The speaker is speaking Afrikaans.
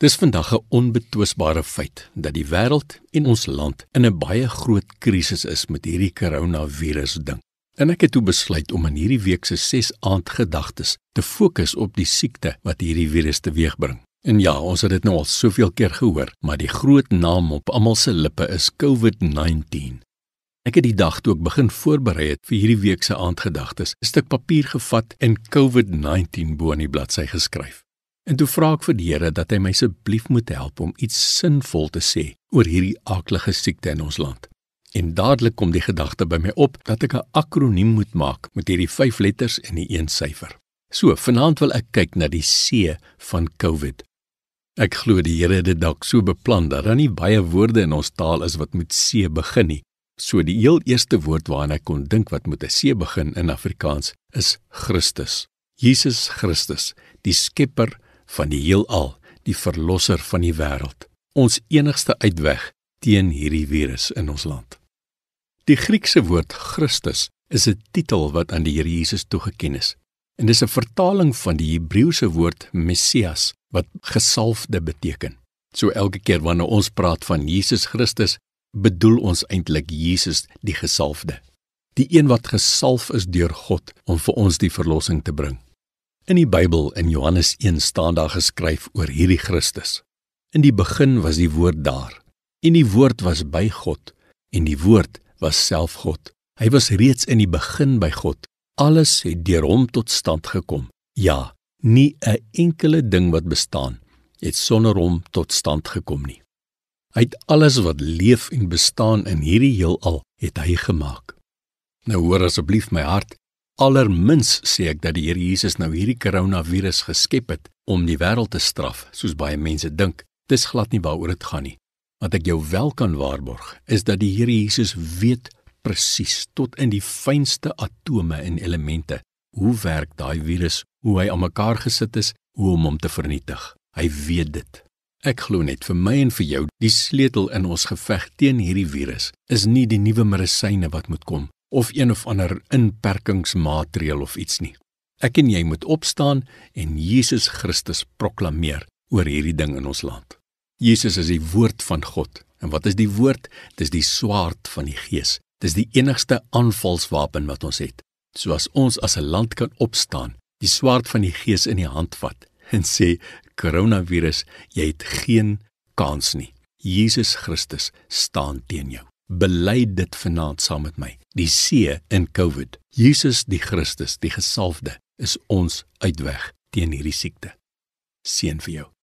Dis vandag 'n onbetwisbare feit dat die wêreld en ons land in 'n baie groot krisis is met hierdie koronavirus ding. En ek het toe besluit om in hierdie week se 6 aandgedagtes te fokus op die siekte wat hierdie virus teweegbring. En ja, ons het dit nou al soveel keer gehoor, maar die groot naam op almal se lippe is COVID-19. Ek het die dag toe ek begin voorberei het vir hierdie week se aandgedagtes, 'n stuk papier gevat en COVID-19 bo aan die bladsy geskryf. En toe vra ek vir die Here dat hy my asseblief moet help om iets sinvol te sê oor hierdie aaklige siekte in ons land. En dadelik kom die gedagte by my op dat ek 'n akroniem moet maak met hierdie 5 letters en die een syfer. So, vanaand wil ek kyk na die C van COVID. Ek glo die Here het dit dalk so beplan dat daar nie baie woorde in ons taal is wat met C begin nie. So die heel eerste woord waaraan ek kon dink wat met 'n C begin in Afrikaans is Christus. Jesus Christus, die skepper van die heelal, die verlosser van die wêreld, ons enigste uitweg teen hierdie virus in ons land. Die Griekse woord Christus is 'n titel wat aan die Here Jesus toegeken is. En dis 'n vertaling van die Hebreëse woord Messias wat gesalfde beteken. So elke keer wanneer ons praat van Jesus Christus, bedoel ons eintlik Jesus die gesalfde. Die een wat gesalf is deur God om vir ons die verlossing te bring. In die Bybel in Johannes 1 staan daar geskryf oor hierdie Christus. In die begin was die woord daar. En die woord was by God en die woord was self God. Hy was reeds in die begin by God. Alles het deur hom tot stand gekom. Ja, nie 'n enkele ding wat bestaan het sonder hom tot stand gekom nie. Hy het alles wat leef en bestaan in hierdie heelal het hy gemaak. Nou hoor asseblief my hart, Allermins sê ek dat die Here Jesus nou hierdie koronavirus geskep het om die wêreld te straf, soos baie mense dink. Dis glad nie waaroor dit gaan nie. Wat ek jou wel kan waarborg, is dat die Here Jesus weet presies tot in die fynste atome en elemente hoe werk daai virus, hoe hy aan mekaar gesit is, hoe om hom te vernietig. Hy weet dit. Ek glo net vir my en vir jou, die sleutel in ons geveg teen hierdie virus is nie die nuwe medisyne wat moet kom of een of ander inperkingsmaatreël of iets nie. Ek en jy moet opstaan en Jesus Christus proklameer oor hierdie ding in ons land. Jesus is die woord van God. En wat is die woord? Dis die swaard van die Gees. Dis die enigste aanvalswapen wat ons het. Soos ons as 'n land kan opstaan, die swaard van die Gees in die hand vat en sê koronavirus, jy het geen kans nie. Jesus Christus staan teen jou. Bely dit vanaand saam met my. Die C in COVID. Jesus die Christus, die gesalfde, is ons uitweg teen hierdie siekte. Seën vir jou.